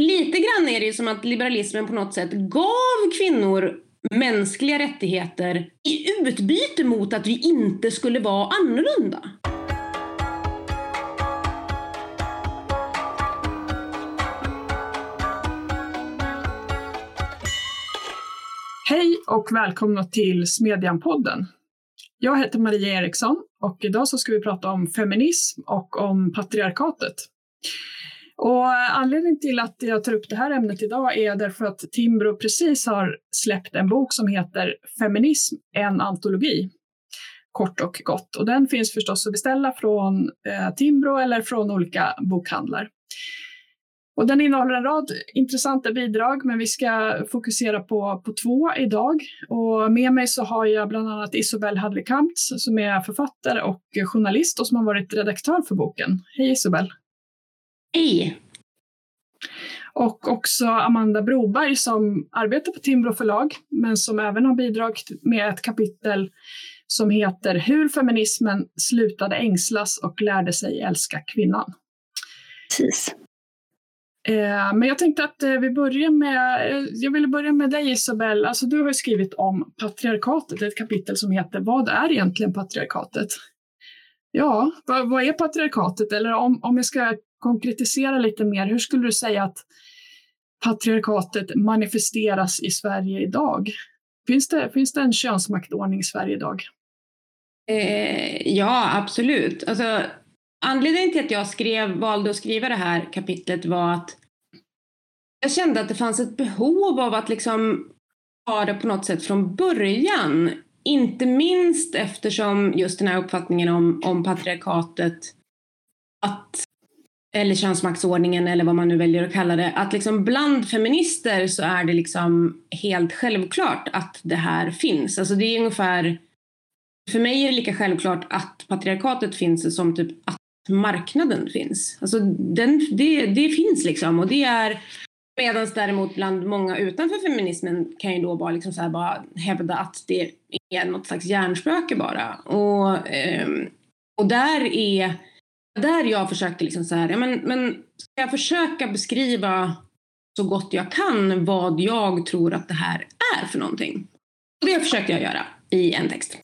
lite grann är det ju som att liberalismen på något sätt gav kvinnor mänskliga rättigheter i utbyte mot att vi inte skulle vara annorlunda. Hej och välkomna till Smedjan-podden. Jag heter Maria Eriksson och idag så ska vi prata om feminism och om patriarkatet. Och anledningen till att jag tar upp det här ämnet idag är därför att Timbro precis har släppt en bok som heter Feminism, en antologi. Kort och gott. Och den finns förstås att beställa från eh, Timbro eller från olika bokhandlar. Och den innehåller en rad intressanta bidrag, men vi ska fokusera på, på två idag. Och med mig så har jag bland annat Isobel Hadley-Kamptz som är författare och journalist och som har varit redaktör för boken. Hej Isobel! Hej! Och också Amanda Broberg som arbetar på Timbro förlag, men som även har bidragit med ett kapitel som heter Hur feminismen slutade ängslas och lärde sig älska kvinnan. Precis. Eh, men jag tänkte att eh, vi börjar med, eh, jag ville börja med dig Isabel. Alltså du har skrivit om patriarkatet, ett kapitel som heter Vad är egentligen patriarkatet? Ja, vad, vad är patriarkatet? Eller om, om jag ska konkretisera lite mer, hur skulle du säga att patriarkatet manifesteras i Sverige idag? Finns det, finns det en könsmaktordning i Sverige idag? Eh, ja, absolut. Alltså, anledningen till att jag skrev, valde att skriva det här kapitlet var att jag kände att det fanns ett behov av att liksom ha det på något sätt från början. Inte minst eftersom just den här uppfattningen om, om patriarkatet, att, eller könsmaktsordningen eller vad man nu väljer att kalla det, att liksom bland feminister så är det liksom helt självklart att det här finns. Alltså det är ungefär, för mig är det lika självklart att patriarkatet finns som typ att marknaden finns. Alltså den, det, det finns liksom och det är Medan däremot bland många utanför feminismen kan ju då bara, liksom så här bara hävda att det är något slags hjärnspöke bara. Och, ehm, och där är där jag försökte liksom så här, ja, men, men ska jag försöka beskriva så gott jag kan vad jag tror att det här är för någonting. Och det försökte jag göra i en text.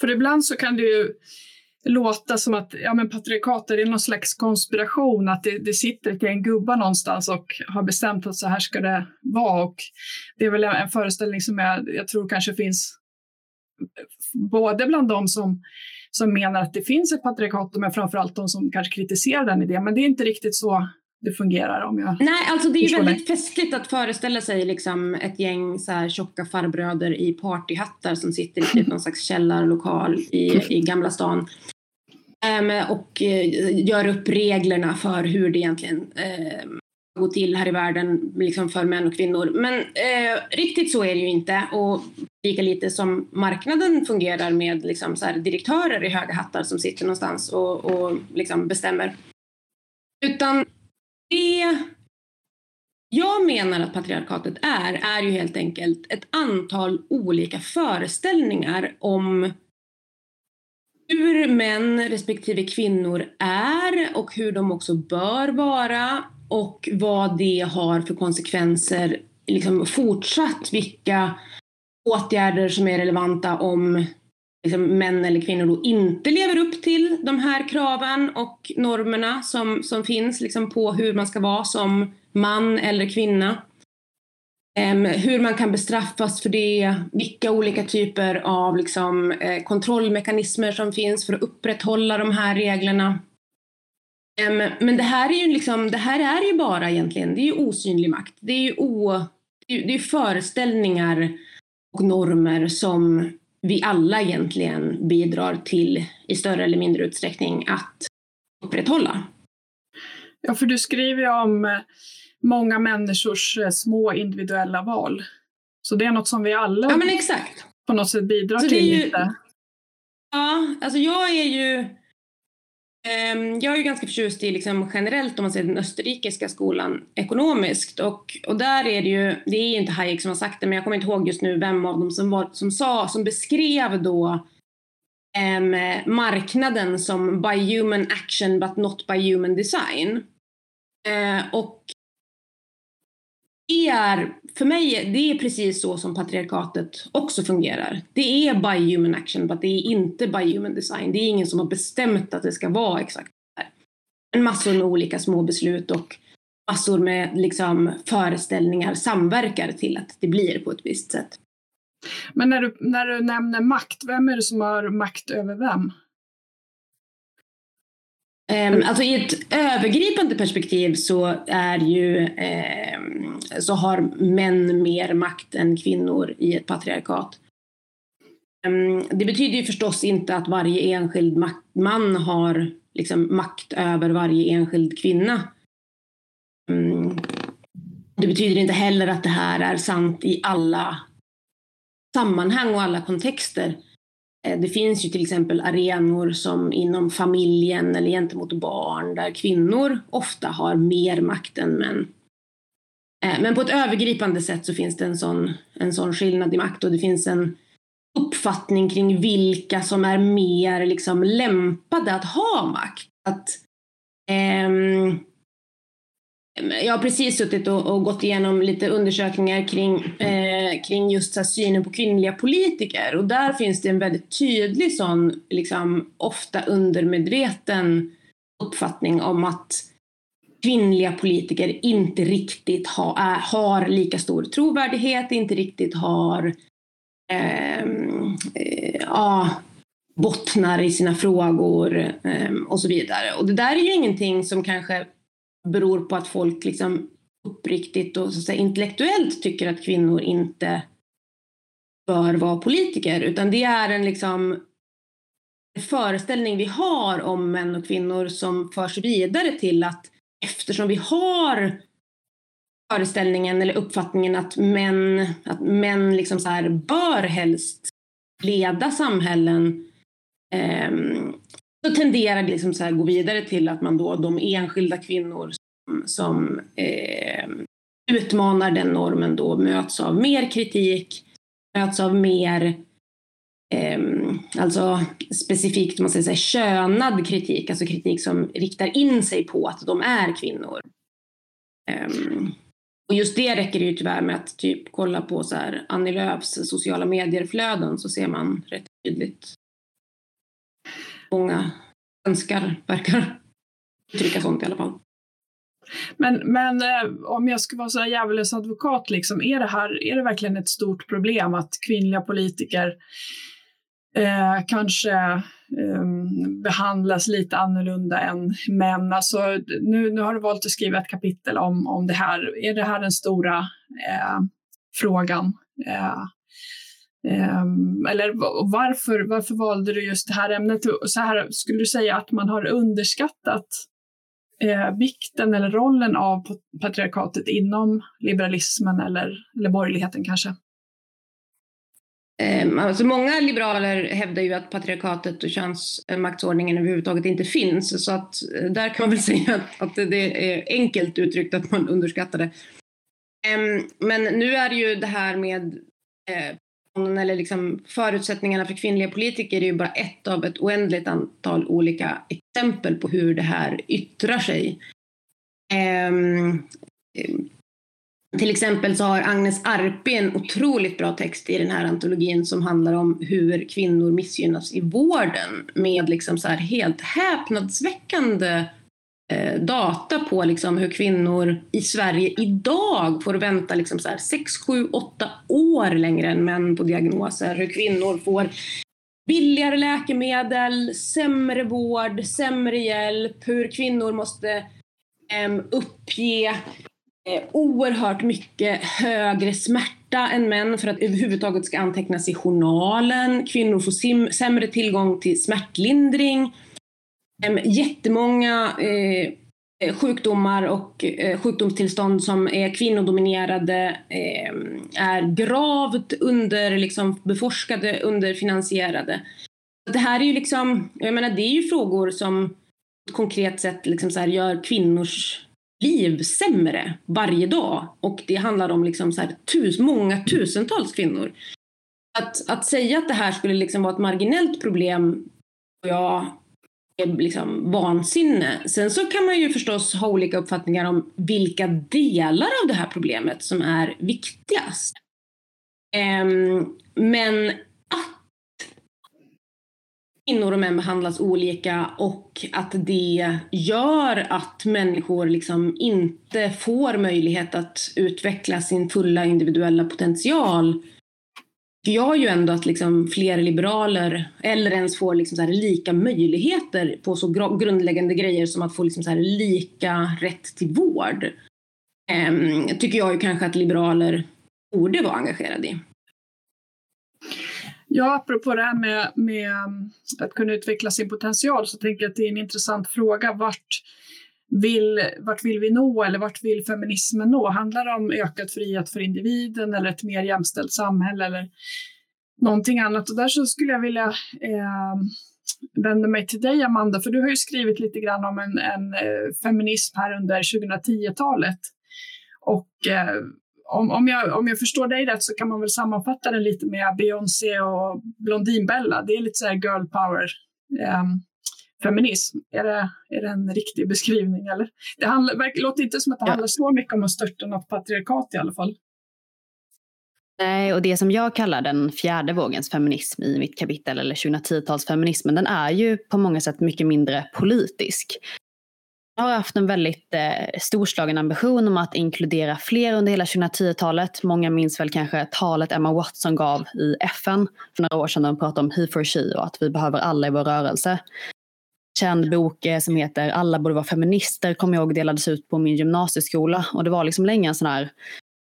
För ibland så kan det ju låta som att ja, men patriarkatet är någon slags konspiration, att det, det sitter ett gäng gubbar någonstans och har bestämt att så här ska det vara. Och det är väl en föreställning som jag, jag tror kanske finns både bland de som, som menar att det finns ett patriarkat, men framförallt de som kanske kritiserar den idén. Men det är inte riktigt så det fungerar. Om jag Nej, alltså det är ju väldigt det. festligt att föreställa sig liksom ett gäng så här tjocka farbröder i partyhattar som sitter i någon slags källarlokal i, i Gamla stan. Um, och uh, gör upp reglerna för hur det egentligen gå till här i världen liksom för män och kvinnor. Men eh, riktigt så är det ju inte. Och lika lite som marknaden fungerar med liksom, så här, direktörer i höga hattar som sitter någonstans och, och liksom bestämmer. Utan det jag menar att patriarkatet är, är ju helt enkelt ett antal olika föreställningar om hur män respektive kvinnor är och hur de också bör vara och vad det har för konsekvenser liksom fortsatt, vilka åtgärder som är relevanta om liksom, män eller kvinnor då inte lever upp till de här kraven och normerna som, som finns liksom, på hur man ska vara som man eller kvinna. Um, hur man kan bestraffas för det, vilka olika typer av liksom, eh, kontrollmekanismer som finns för att upprätthålla de här reglerna. Um, men det här, är ju liksom, det här är ju bara egentligen, det är ju osynlig makt. Det är ju, o, det är, föreställningar och normer som vi alla egentligen bidrar till i större eller mindre utsträckning att upprätthålla. Ja, för du skriver ju om eh, många människors eh, små individuella val. Så det är något som vi alla ja, på något sätt bidrar Så till. Ju, lite. Ja, alltså jag är ju Ehm, Ehm, jag är ju ganska förtjust i liksom generellt om man ser den österrikiska skolan ekonomiskt och, och där är det ju, det är inte Hayek som har sagt det men jag kommer inte ihåg just nu vem av dem som, var, som sa, som beskrev då äm, marknaden som by human action but not by human design. Äh, och är, för mig, det är precis så som patriarkatet också fungerar. Det är by human action, men det är inte by human design. Det är ingen som har bestämt att det ska vara exakt så här. En massor med olika små beslut och massor med liksom, föreställningar samverkar till att det blir på ett visst sätt. Men när du, när du nämner makt, vem är det som har makt över vem? Ehm, alltså i ett övergripande perspektiv så är ju ehm, så har män mer makt än kvinnor i ett patriarkat. Ehm, det betyder ju förstås inte att varje enskild man har liksom, makt över varje enskild kvinna. det betyder inte heller att det här är sant i alla sammanhang och alla kontexter. Eh, det finns ju till exempel arenor som inom familjen eller gentemot barn där kvinnor ofta har mer makt än män. Eh, men på ett övergripande sätt så finns det en sån, en sån skillnad i makt och det finns en uppfattning kring vilka som är mer liksom lämpade att ha makt. Att, ehm, jag har precis suttit och, och, gått igenom lite undersökningar kring, eh, kring just så synen på kvinnliga politiker och där finns det en väldigt tydlig sån, liksom, ofta undermedveten uppfattning om att kvinnliga politiker inte riktigt ha, är, har lika stor trovärdighet, inte riktigt har eh, eh, ja, bottnar i sina frågor eh, och så vidare. Och det där är ju ingenting som kanske beror på att folk liksom uppriktigt och så att säga, intellektuellt tycker att kvinnor inte bör vara politiker. Utan det är en liksom föreställning vi har om män och kvinnor som förs vidare till att eftersom vi har föreställningen eller uppfattningen att män, att män liksom så här bör helst leda samhällen eh, så tenderar det liksom så här gå vidare till att man då, de enskilda kvinnor som, som eh, utmanar den normen då möts av mer kritik, möts av mer eh, alltså specifikt man säger så här, könad kritik, alltså kritik som riktar in sig på att de är kvinnor. Eh, och just det räcker det ju tyvärr med att typ kolla på så här Annie Lööfs sociala medier-flöden så ser man rätt tydligt många svenskar verkar uttrycka sånt i alla fall. Men, men eh, om jag ska vara så djävulens advokat, liksom, är, det här, är det verkligen ett stort problem att kvinnliga politiker eh, kanske eh, behandlas lite annorlunda än män? Alltså, nu, nu har du valt att skriva ett kapitel om, om det här. Är det här den stora eh, frågan? Eh, Ehm, eller varför, varför valde du just det här ämnet? Så här, skulle du säga att man har underskattat eh, vikten eller rollen av patriarkatet inom liberalismen eller, eller borgerligheten kanske? Ehm, alltså många liberaler hävdar ju att patriarkatet och könsmaktsordningen överhuvudtaget inte finns. Så att eh, där kan man väl säga att, att det är enkelt uttryckt att man underskattar det. Ehm, men nu är det ju det här med eh, eller liksom förutsättningarna för kvinnliga politiker är ju bara ett av ett oändligt antal olika exempel på hur det här yttrar sig. Um, till exempel så har Agnes Arpi en otroligt bra text i den här antologin som handlar om hur kvinnor missgynnas i vården med liksom så här helt häpnadsväckande Eh, Eh, data på liksom hur kvinnor i Sverige idag får vänta liksom så här 6, 7, 8 år längre än män på diagnoser. Hur kvinnor får billigare läkemedel, sämre vård, sämre hjälp. Hur kvinnor måste äm, uppge eh, oerhört mycket högre smärta än män för att överhuvudtaget ska antecknas i journalen. Kvinnor får sämre tillgång till smärtlindring Ehm, jättemånga eh, eh, sjukdomar och eh, sjukdomstillstånd som är kvinnodominerade eh, är gravt under, liksom, beforskade, underfinansierade. Det här är ju liksom, jag menar det är ju frågor som på ett konkret sätt liksom så här, gör kvinnors liv sämre varje dag. Och det handlar om liksom så här, tus, många tusentals kvinnor. Att, att säga att det här skulle liksom vara ett marginellt problem, ja, Eh, liksom vansinne. Sen så kan man ju förstås ha olika uppfattningar om vilka delar av det här problemet som är viktigast. Um, men att kvinnor och män behandlas olika och att det gör att människor liksom inte får möjlighet att utveckla sin fulla individuella potential jag ju ändå att liksom fler liberaler eller ens får liksom så lika möjligheter på så grundläggande grejer som att få liksom så lika rätt till vård. ehm, tycker jag ju kanske att liberaler borde vara engagerade i. Ja, apropå det här med, med um, att kunna utveckla sin potential så tänker jag att det är en intressant fråga. Vart vill, vart vill vi nå eller vart vill feminismen nå? Handlar det om ökad frihet för individen eller ett mer jämställt samhälle eller någonting annat? Och där så skulle jag vilja eh, vända mig till dig Amanda, för du har ju skrivit lite grann om en, en eh, feminism här under 2010-talet. Och eh, om, om, jag, om jag förstår dig rätt så kan man väl sammanfatta den lite med Beyoncé och Blondinbella. Det är lite så här girl power. Um, feminism. Är det, är det en riktig beskrivning? Eller? Det, handlar, låter inte som att det ja. handlar så mycket om att störta något patriarkat i alla fall. Nej, och det som jag kallar den fjärde vågens feminism i mitt kapitel, eller 2010-talsfeminismen, den är ju på många sätt mycket mindre politisk. Jag har haft en väldigt eh, storslagen ambition om att inkludera fler under hela 2010-talet. Många minns väl kanske talet Emma Watson gav i FN för några år sedan. De pratade om he for she och att vi behöver alla i vår rörelse känd bok eh, som heter Alla borde vara feminister, kommer jag ihåg delades ut på min gymnasieskola. Och det var liksom länge en sån här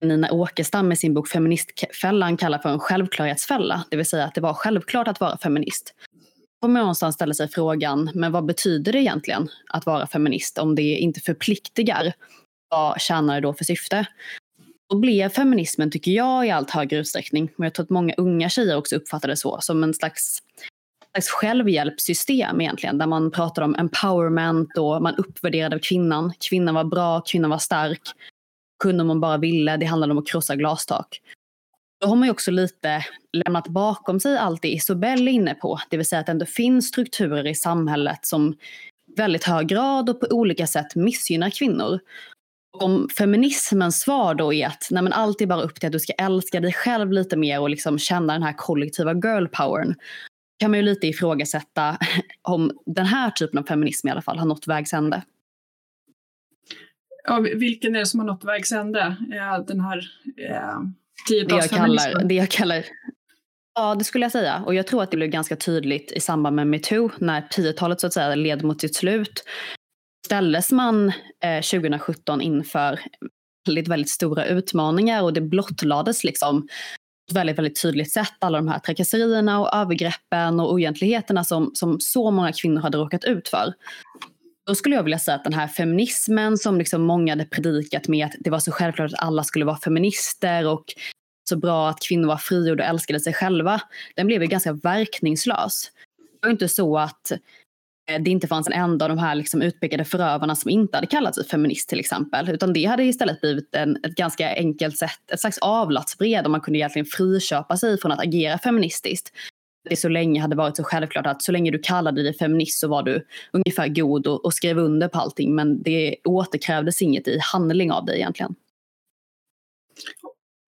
Nina Åkestam med sin bok Feministfällan kallar för en självklarhetsfälla. Det vill säga att det var självklart att vara feminist. Då får man någonstans ställa sig frågan, men vad betyder det egentligen att vara feminist om det inte förpliktigar? Vad tjänar det då för syfte? Då blev feminismen, tycker jag, i allt högre utsträckning, men jag tror att många unga tjejer också uppfattar det så, som en slags slags självhjälpssystem egentligen, där man pratar om empowerment och man uppvärderade kvinnan. Kvinnan var bra, kvinnan var stark. Kunde man bara ville, det handlade om att krossa glastak. Då har man ju också lite lämnat bakom sig allt det Isobel är inne på, det vill säga att det ändå finns strukturer i samhället som väldigt hög grad och på olika sätt missgynnar kvinnor. Om feminismens svar då är att nej men allt är bara upp till att du ska älska dig själv lite mer och liksom känna den här kollektiva girl powern kan man ju lite ifrågasätta om den här typen av feminism i alla fall har nått vägs ände. Ja, vilken är det som har nått vägs ände? Den här eh, tiotalsfeminismen? Det jag kallar Ja, det skulle jag säga. Och jag tror att det blev ganska tydligt i samband med metoo när 10-talet så att säga led mot sitt slut. Ställdes man eh, 2017 inför väldigt, väldigt stora utmaningar och det blottlades liksom väldigt, väldigt tydligt sätt alla de här trakasserierna och övergreppen och oegentligheterna som, som så många kvinnor hade råkat ut för. Då skulle jag vilja säga att den här feminismen som liksom många hade predikat med att det var så självklart att alla skulle vara feminister och så bra att kvinnor var frigjorda och älskade sig själva, den blev ju ganska verkningslös. Det var inte så att Eh, det inte fanns en enda av de här liksom utpekade förövarna som inte hade kallat sig feminist till exempel. Utan det hade istället blivit en, ett ganska enkelt sätt, ett slags avlatsbrev där man kunde egentligen friköpa sig från att agera feministiskt. Det så länge hade varit så självklart att så länge du kallade dig feminist så var du ungefär god och, och skrev under på allting. Men det återkrävdes inget i handling av dig egentligen.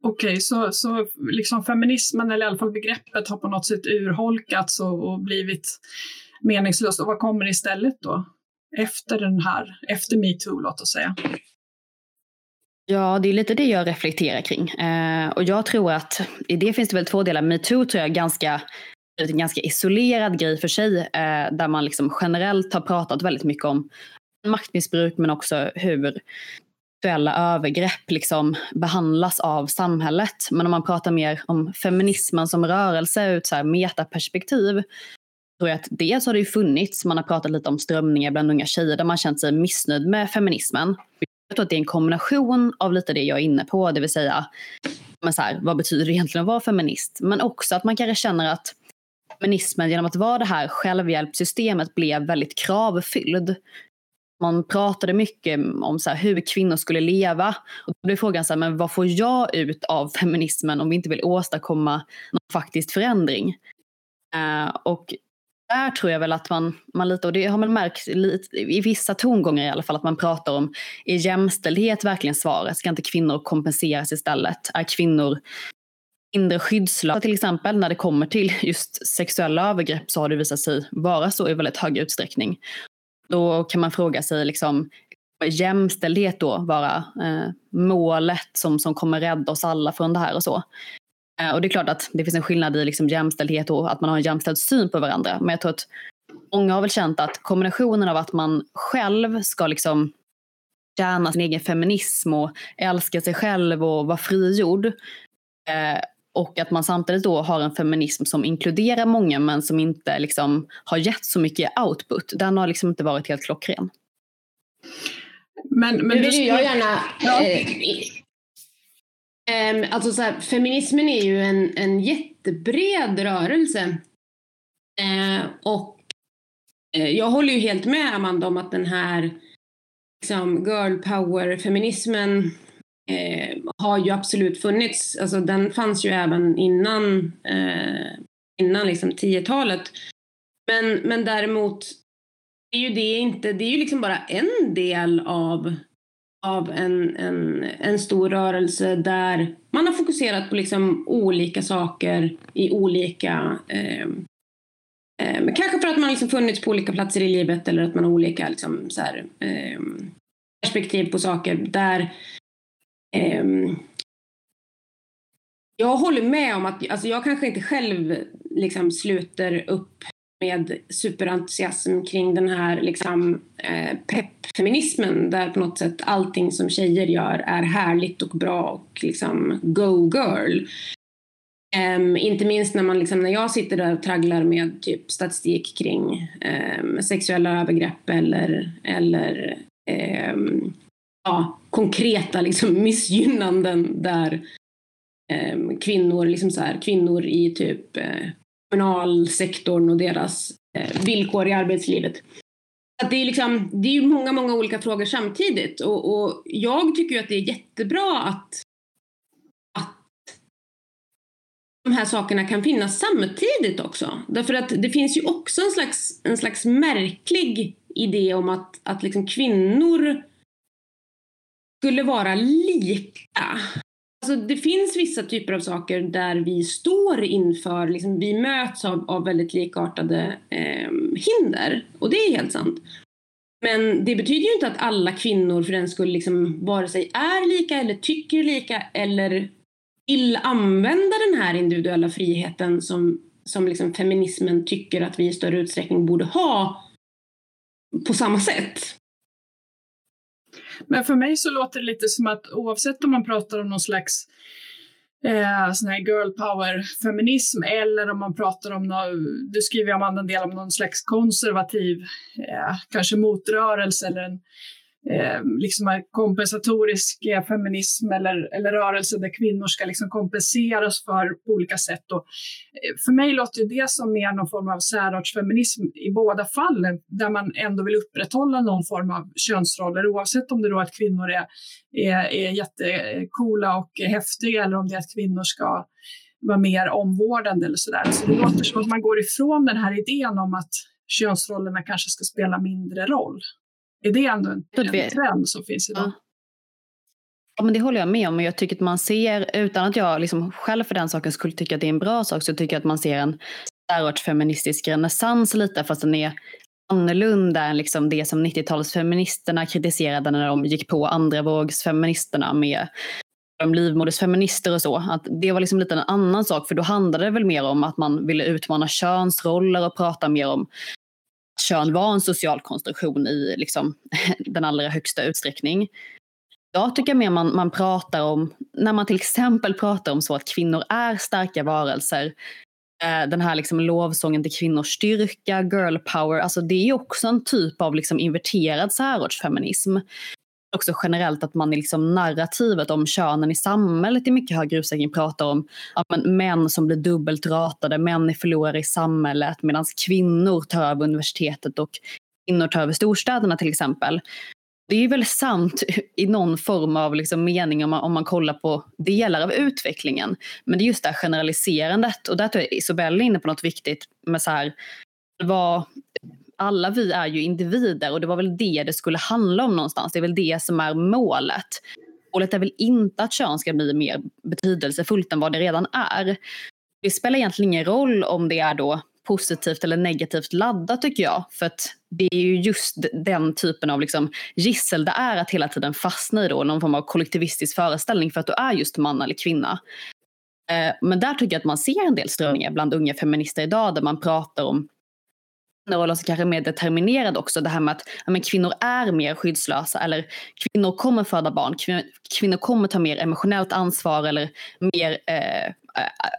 Okej, så, så liksom feminismen, eller i alla fall begreppet, har på något sätt urholkats och, och blivit meningslöst. Och vad kommer istället då? Efter den här, efter metoo låt oss säga. Ja, det är lite det jag reflekterar kring. Eh, och jag tror att i det finns det väl två delar. Metoo tror jag är ganska, en ganska isolerad grej för sig. Eh, där man liksom generellt har pratat väldigt mycket om maktmissbruk men också hur sexuella övergrepp liksom behandlas av samhället. Men om man pratar mer om feminismen som rörelse ur ett metaperspektiv tror jag att dels har det ju funnits, man har pratat lite om strömningar bland unga tjejer där man känt sig missnöjd med feminismen. Jag tror att det är en kombination av lite det jag är inne på, det vill säga men så här, vad betyder det egentligen att vara feminist? Men också att man kanske känner att feminismen genom att vara det här självhjälpssystemet blev väldigt kravfylld. Man pratade mycket om så hur kvinnor skulle leva. Och då blev frågan så här, men vad får jag ut av feminismen om vi inte vill åstadkomma någon faktisk förändring? Uh, och där tror jag väl att man, man lite, och det har man märkt lite, i vissa tongångar i alla fall, att man pratar om, är jämställdhet verkligen svaret? Ska inte kvinnor kompenseras istället? Är kvinnor mindre skyddslösa till exempel när det kommer till just sexuella övergrepp så har det visat sig vara så i väldigt hög utsträckning. Då kan man fråga sig, liksom, jämställdhet då vara eh, målet som, som kommer rädda oss alla från det här och så? Eh, och det är klart att det finns en skillnad i liksom jämställdhet och att man har en jämställd syn på varandra. Men jag tror att många har väl känt att kombinationen av att man själv ska liksom tjäna sin egen feminism och älska sig själv och vara frigjord. Eh, och att man samtidigt då har en feminism som inkluderar många men som inte liksom har gett så mycket output. Den har liksom inte varit helt klockren. Men, men nu vill ju jag gärna ja. eh, Um, alltså så här, feminismen är ju en, en jättebred rörelse. Uh, och uh, jag håller ju helt med Amanda om att den här liksom, girl power-feminismen uh, ehm, har ju absolut funnits. Alltså, den fanns ju även innan, eh, innan liksom 10-talet. Men, men däremot är ju det inte, det är ju liksom bara en del av av en, en, en stor rörelse där man har fokuserat på liksom olika saker i olika eh, eh, Kanske för att man liksom funnits på olika platser i livet eller att man har olika liksom, så här, eh, perspektiv på saker där eh, jag håller med om att alltså jag kanske inte själv liksom sluter upp med superentusiasm kring den här liksom, eh, peppfeminismen där på något sätt allting som tjejer gör är härligt och bra och liksom go girl. Um, inte minst när, man liksom, när jag sitter där och tragglar med typ statistik kring um, sexuella övergrepp eller, eller um, ja, konkreta liksom, missgynnanden där kvinnor, liksom så här, kvinnor i typ uh, kommunalsektorn och deras eh, villkor i arbetslivet. Att det, är liksom, det är många, många olika frågor samtidigt och, och jag tycker att det är jättebra att, att de här sakerna kan finnas samtidigt också. Därför att det finns ju också en slags, en slags märklig idé om att, att liksom kvinnor skulle vara lika. Alltså, det finns vissa typer av saker där vi står inför, liksom, vi möts av, av väldigt likartade eh, hinder. Och det är helt sant. Men det betyder ju inte att alla kvinnor för den skull liksom vare sig är lika eller tycker lika eller vill använda den här individuella friheten som, som liksom feminismen tycker att vi i större utsträckning borde ha på samma sätt. Men för mig så låter det lite som att oavsett om man pratar om någon slags eh, sån här girl power-feminism eller om man pratar om, någon, du skriver Amanda en del om någon slags konservativ, eh, kanske motrörelse eller en eh, liksom kompensatorisk eh, feminism eller, eller rörelse där kvinnor ska liksom kompenseras för på olika sätt. Och, eh, för mig låter det som mer någon form av särartsfeminism i båda fallen där man ändå vill upprätthålla någon form av könsroller oavsett om det då är att kvinnor är, är, är jättekola och häftiga eller om det är att kvinnor ska vara mer omvårdande eller sådär. Så det låter som att man går ifrån den här idén om att könsrollerna kanske ska spela mindre roll. Är det ändå en, en trend som finns idag? Ja. Ja, men det håller jag med om. Jag tycker att man ser, utan att jag liksom själv för den saken skulle tycka att det är en bra sak, så tycker jag att man ser en feministisk renässans lite, fast den är annorlunda än liksom det som 90-talsfeministerna kritiserade när de gick på andra vågsfeministerna med de livmodersfeminister och så. Att det var liksom lite en annan sak, för då handlade det väl mer om att man ville utmana könsroller och prata mer om kön var en social konstruktion i liksom, den allra högsta utsträckning. Jag tycker mer man, man pratar om, när man till exempel pratar om så att kvinnor är starka varelser, eh, den här liksom lovsången till kvinnors styrka, girl power, alltså det är också en typ av liksom inverterad särartsfeminism också generellt att man i liksom narrativet om könen i samhället i mycket högre utsträckning pratar om att men män som blir dubbelt ratade, män är förlorare i samhället medan kvinnor tar över universitetet och kvinnor tar över storstäderna till exempel. Det är väl sant i någon form av liksom mening om man, om man kollar på delar av utvecklingen. Men det är just det här generaliserandet och där tror jag Isobel är inne på något viktigt med så här vad, alla vi är ju individer och det var väl det det skulle handla om någonstans. Det är väl det som är målet. Målet är väl inte att kön ska bli mer betydelsefullt än vad det redan är. Det spelar egentligen ingen roll om det är då positivt eller negativt laddat tycker jag. För att det är ju just den typen av liksom gissel det är att hela tiden fastna i då, någon form av kollektivistisk föreställning för att du är just man eller kvinna. Eh, men där tycker jag att man ser en del strömningar bland unga feminister idag där man pratar om rollen som kanske är mer determinerad också. Det här med att ja, men kvinnor är mer skyddslösa eller kvinnor kommer föda barn, kvinnor, kvinnor kommer ta mer emotionellt ansvar eller mer eh, eh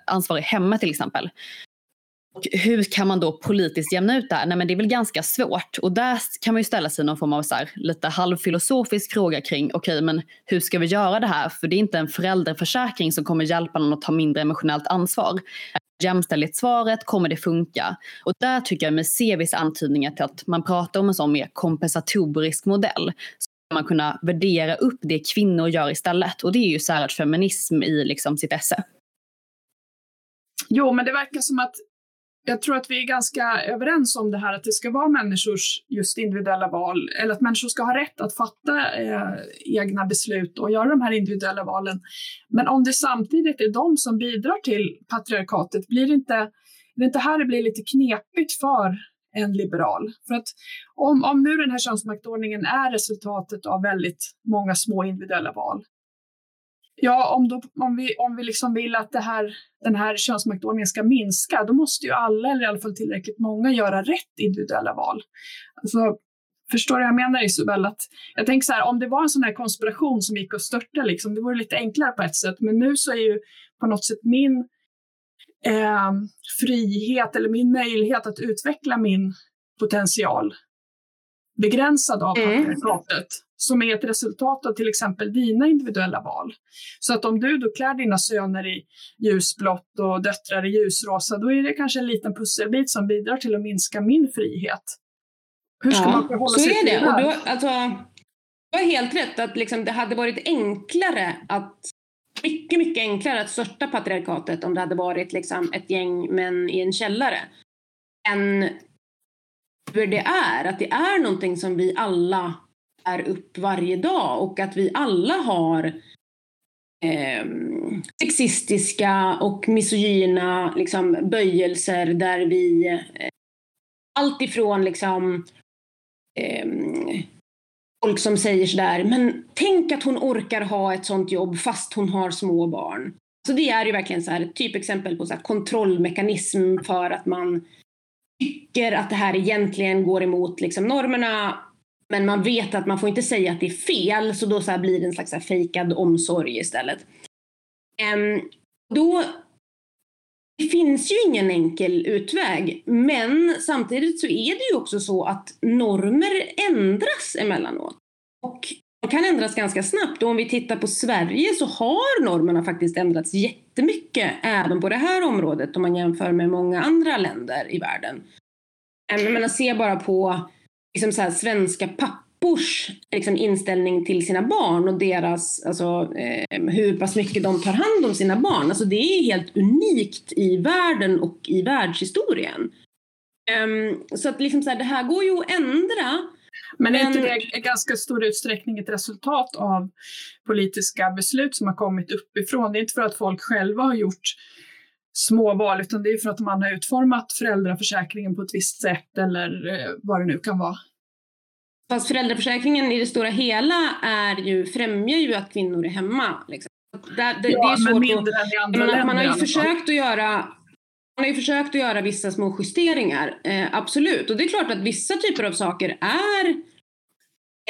ansvar i hemmet till exempel. Och hur kan man då politiskt jämna ut det här? Nej, men det är väl ganska svårt. Och där kan man ju ställa sig någon form av så här, lite halvfilosofisk fråga kring okej, okay, men hur ska vi göra det här? För det är inte en föräldraförsäkring som kommer hjälpa någon att ta mindre emotionellt ansvar. Jämställdhetssvaret, kommer det funka? Och där tycker jag mig se vissa antydningar till att man pratar om en sån mer kompensatorisk modell. Så man kunna värdera upp det kvinnor gör istället. Och det är ju särart feminism i liksom sitt esse. Jo, men det verkar som att jag tror att vi är ganska överens om det här att det ska vara människors just individuella val, eller att människor ska ha rätt att fatta eh, egna beslut och göra de här individuella valen. Men om det samtidigt är de som bidrar till patriarkatet, blir det inte, det inte här det blir lite knepigt för en liberal? För att om, om nu den här könsmaktordningen är resultatet av väldigt många små individuella val, Ja, om, då, om vi, om vi liksom vill att det här, den här könsmaktordningen ska minska, då måste ju alla, eller i alla fall tillräckligt många, göra rätt individuella val. Alltså, förstår du vad jag menar Isabel? Att jag tänker så här, om det var en sån här konspiration som gick att störta, liksom, det vore lite enklare på ett sätt, men nu så är ju på något sätt min eh, frihet eller min möjlighet att utveckla min potential begränsad av mm. patriarkatet som är ett resultat av till exempel dina individuella val. Så att om du då klär dina söner i ljusblått och döttrar i ljusrosa, då är det kanske en liten pusselbit som bidrar till att minska min frihet. Hur ska ja, man förhålla så sig är till det? Och då, alltså, du har helt rätt att liksom, det hade varit enklare att mycket, mycket enklare att störta patriarkatet om det hade varit liksom, ett gäng män i en källare. Än hur det är, att det är någonting som vi alla är upp varje dag och att vi alla har eh, sexistiska och misogyna liksom, böjelser där vi eh, allt ifrån liksom eh, folk som säger sådär, men tänk att hon orkar ha ett sånt jobb fast hon har små barn. Så det är ju verkligen så här, ett typexempel på så kontrollmekanism för att man tycker att det här egentligen går emot liksom normerna men man vet att man får inte säga att det är fel så då så blir det en slags fejkad omsorg istället. Um, då, det finns ju ingen enkel utväg men samtidigt så är det ju också så att normer ändras emellanåt. Och kan ändras ganska snabbt och om vi tittar på Sverige så har normerna faktiskt ändrats jättemycket även på det här området om man jämför med många andra länder i världen. Jag menar, se bara på liksom så här, svenska pappors liksom, inställning till sina barn och deras, alltså, eh, hur pass mycket de tar hand om sina barn. Alltså, det är helt unikt i världen och i världshistorien. Um, så att liksom, så här, det här går ju att ändra. Men är inte det i ganska stor utsträckning ett resultat av politiska beslut som har kommit uppifrån? Det är inte för att folk själva har gjort små val, utan det är för att man har utformat föräldraförsäkringen på ett visst sätt eller eh, vad det nu kan vara. Fast föräldraförsäkringen i det stora hela är ju, främjar ju att kvinnor är hemma. Liksom. Det, det, ja, det är men mindre än i andra länder. Man har ju försökt att göra man har ju försökt att göra vissa små justeringar, eh, absolut. Och det är klart att vissa typer av saker är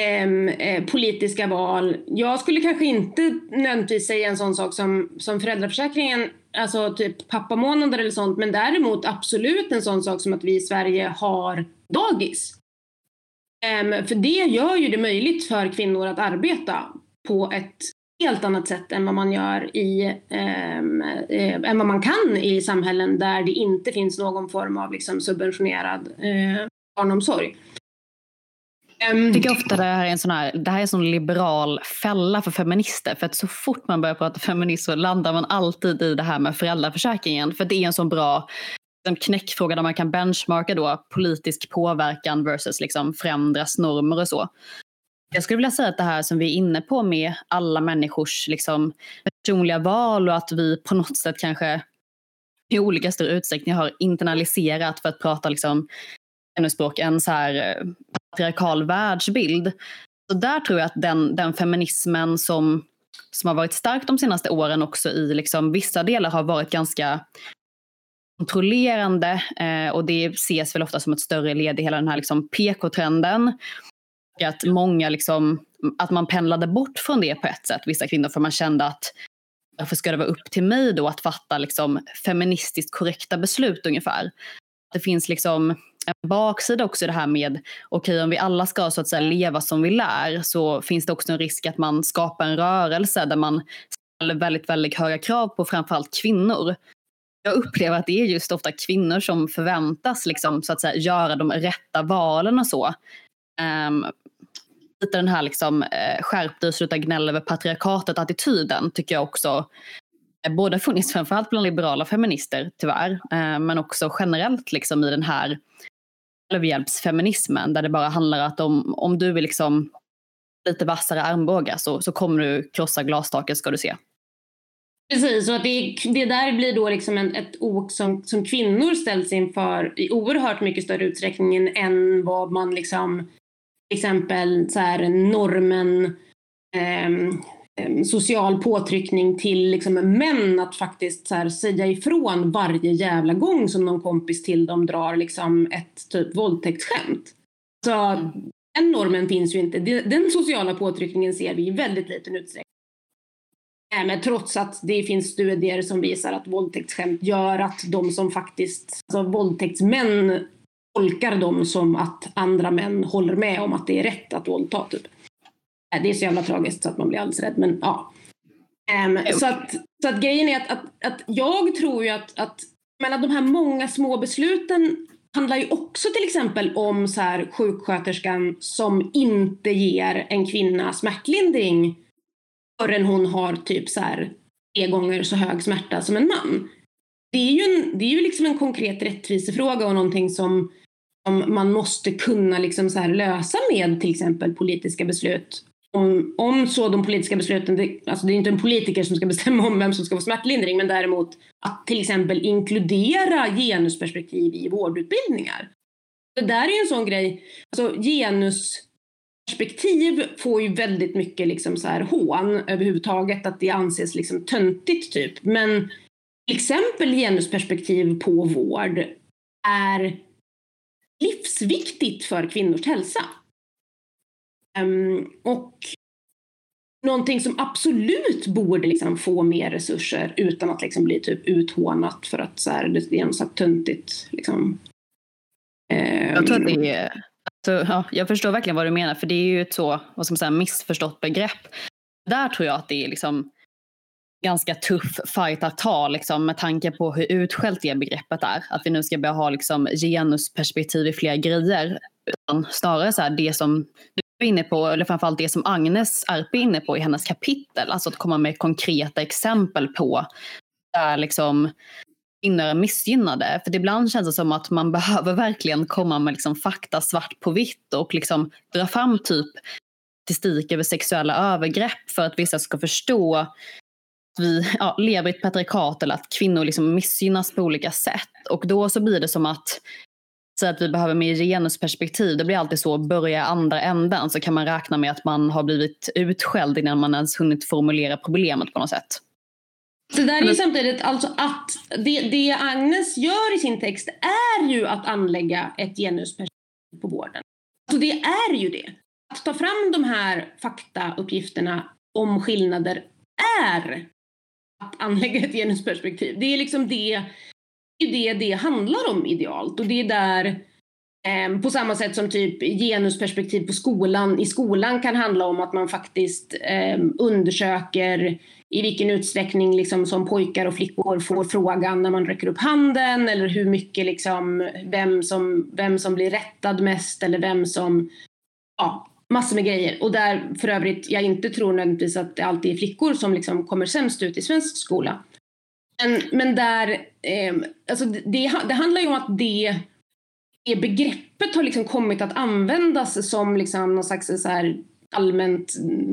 ehm, eh, politiska val. Jag skulle kanske inte nödvändigtvis säga en sån sak som, som föräldraförsäkringen alltså typ pappamånader eller sånt, men däremot absolut en sån sak som att vi i Sverige har dagis. Eh, för det gör ju det möjligt för kvinnor att arbeta på ett helt annat sätt än vad man gör i, ehm, eh, än vad man kan i samhällen där det inte finns någon form av liksom, subventionerad eh, barnomsorg. Ehm, Jag tycker ofta det här är en sån här, det här är en sån liberal fälla för feminister. För att så fort man börjar prata feminism så landar man alltid i det här med föräldraförsäkringen. För det är en sån bra en knäckfråga där man kan benchmarka då politisk påverkan versus liksom förändras normer och så. Jag skulle vilja säga att det här som vi är inne på med alla människors liksom personliga val och att vi på något sätt kanske i olika stor utsträckning har internaliserat för att prata liksom språk, en så här eh, patriarkal världsbild. Så där tror jag att den, den feminismen som, som har varit stark de senaste åren också i liksom vissa delar har varit ganska kontrollerande eh, och det ses väl ofta som ett större led i hela den här liksom PK-trenden. Att många liksom, att man pendlade bort från det på ett sätt, vissa kvinnor, för man kände att varför ska det vara upp till mig då att fatta liksom feministiskt korrekta beslut ungefär? Det finns liksom en baksida också i det här med, okej okay, om vi alla ska så att säga leva som vi lär så finns det också en risk att man skapar en rörelse där man ställer väldigt, väldigt höga krav på framförallt kvinnor. Jag upplever att det är just ofta kvinnor som förväntas liksom, så att säga, göra de rätta valen och så. Um, lite den här liksom, eh, skärp dig och sluta gnälla över patriarkatet-attityden tycker jag också eh, både funnits framförallt bland liberala feminister tyvärr, eh, men också generellt liksom i den här självhjälpsfeminismen där det bara handlar om att om, om du vill liksom lite vassare armbågar så, så kommer du krossa glastaket ska du se. Precis, och att det, det där blir då liksom en, ett ok som, som kvinnor ställs inför i oerhört mycket större utsträckning än vad man liksom till exempel så här, normen eh, social påtryckning till liksom män att faktiskt så här, säga ifrån varje jävla gång som någon kompis till dem drar liksom ett typ våldtäktsskämt. Så den normen finns ju inte. Den sociala påtryckningen ser vi i väldigt liten utsträckning. Men trots att det finns studier som visar att våldtäktsskämt gör att de som faktiskt, alltså våldtäktsmän tolkar dem som att andra män håller med om att det är rätt att våldta. Typ. Äh, det är så jävla tragiskt så att man blir alldeles rädd. Men ja. Um, så, att, så att grejen är att, att, att jag tror ju att, att men de här många små besluten handlar ju också till exempel om så här, sjuksköterskan som inte ger en kvinna smärtlindring förrän hon har typ så här tre gånger så hög smärta som en man. Det är ju, en, det är ju liksom en konkret rättvisefråga och någonting som man måste kunna liksom så lösa med till exempel politiska beslut. Om, om så de politiska besluten, det, alltså det är inte en politiker som ska bestämma om vem som ska få smärtlindring men däremot att till exempel inkludera genusperspektiv i vårdutbildningar. Det där är ju en sån grej, alltså genusperspektiv får ju väldigt mycket liksom så här hån överhuvudtaget, att det anses liksom töntigt typ. Men till exempel genusperspektiv på vård är livsviktigt för kvinnors hälsa. Um, och någonting som absolut borde liksom få mer resurser utan att liksom bli typ uthånat för att så här, det är så töntigt. Liksom. Um, jag tror att det är alltså, ja, jag förstår verkligen vad du menar, för det är ju ett så vad ska man säga, missförstått begrepp. Där tror jag att det är liksom ganska tuff fight att ta liksom, med tanke på hur utskällt det begreppet är. Att vi nu ska börja ha liksom, genusperspektiv i fler grejer. Utan snarare så här, det som du är inne på, eller framförallt det som Agnes Arp är inne på i hennes kapitel. Alltså att komma med konkreta exempel på där liksom kvinnor är missgynnade. För ibland känns det som att man behöver verkligen komma med liksom fakta svart på vitt och liksom dra fram typ statistik över sexuella övergrepp för att vissa ska förstå vi ja, lever i ett patriarkat eller att kvinnor liksom missgynnas på olika sätt. Och då så blir det som att säga att vi behöver mer genusperspektiv. Det blir alltid så, börja andra änden så kan man räkna med att man har blivit utskälld innan man ens hunnit formulera problemet på något sätt. Det där är ju samtidigt alltså att det, det Agnes gör i sin text är ju att anlägga ett genusperspektiv på vården. Alltså det är ju det. Att ta fram de här faktauppgifterna om skillnader är att anlägga ett genusperspektiv. Det är liksom det det, det handlar om idealt och det är där eh, på samma sätt som typ genusperspektiv på skolan. I skolan kan handla om att man faktiskt eh, undersöker i vilken utsträckning liksom som pojkar och flickor får frågan när man räcker upp handen eller hur mycket liksom vem som, vem som blir rättad mest eller vem som ja, massor med grejer. Och där för övrigt jag inte tror nödvändigtvis att det alltid är flickor som liksom kommer sämst ut i svensk skola. Men, men där, eh, alltså det, det handlar ju om att det, det begreppet har liksom kommit att användas som liksom någon slags så här allmänt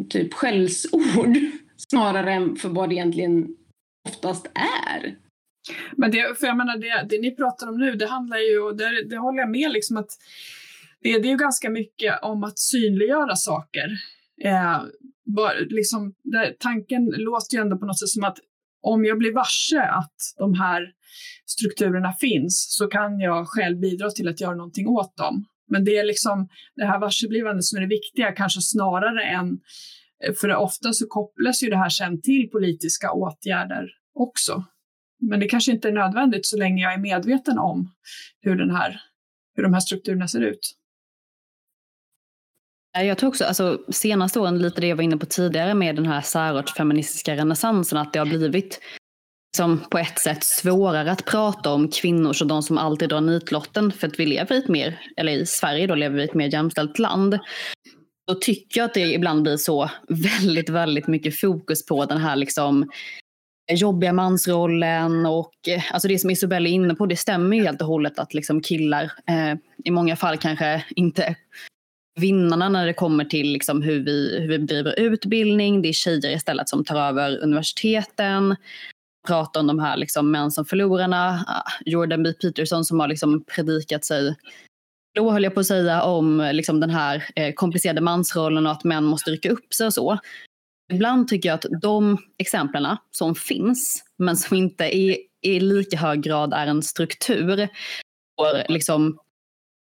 typ skällsord snarare än för vad det egentligen oftast är. Men det, för jag menar, det, det ni pratar om nu, det handlar ju, och det, det håller jag med liksom att det, det är ju ganska mycket om att synliggöra saker. Eh, bara, liksom, där, tanken låter ju ändå på något sätt som att om jag blir varse att de här strukturerna finns så kan jag själv bidra till att göra någonting åt dem. Men det är liksom det här varseblivandet som är det viktiga, kanske snarare än för ofta så kopplas ju det här sen till politiska åtgärder också. Men det kanske inte är nödvändigt så länge jag är medveten om hur, den här, hur de här strukturerna ser ut. Eh, jag tror också, alltså senaste åren, lite det jag var inne på tidigare med den här särartsfeministiska renässansen, att det har blivit som på ett sätt svårare att prata om kvinnor som de som alltid drar nitlotten för att vi lever i ett mer, eller i Sverige då lever vi i ett mer jämställt land. Då tycker jag att det ibland blir så väldigt, väldigt mycket fokus på den här liksom jobbiga mansrollen och eh, alltså det som Isobel är inne på, det stämmer ju helt och hållet att liksom killar eh, i många fall kanske inte vinnarna när det kommer till liksom hur, vi, hur vi bedriver utbildning. Det är tjejer istället som tar över universiteten. Pratar om de här liksom män som förlorarna. Ah, Jordan B. Peterson som har liksom predikat sig då höll jag på att säga om liksom den här eh, komplicerade mansrollen och att män måste rycka upp sig och så. Ibland tycker jag att de exemplen som finns, men som inte i, i lika hög grad är en struktur, får liksom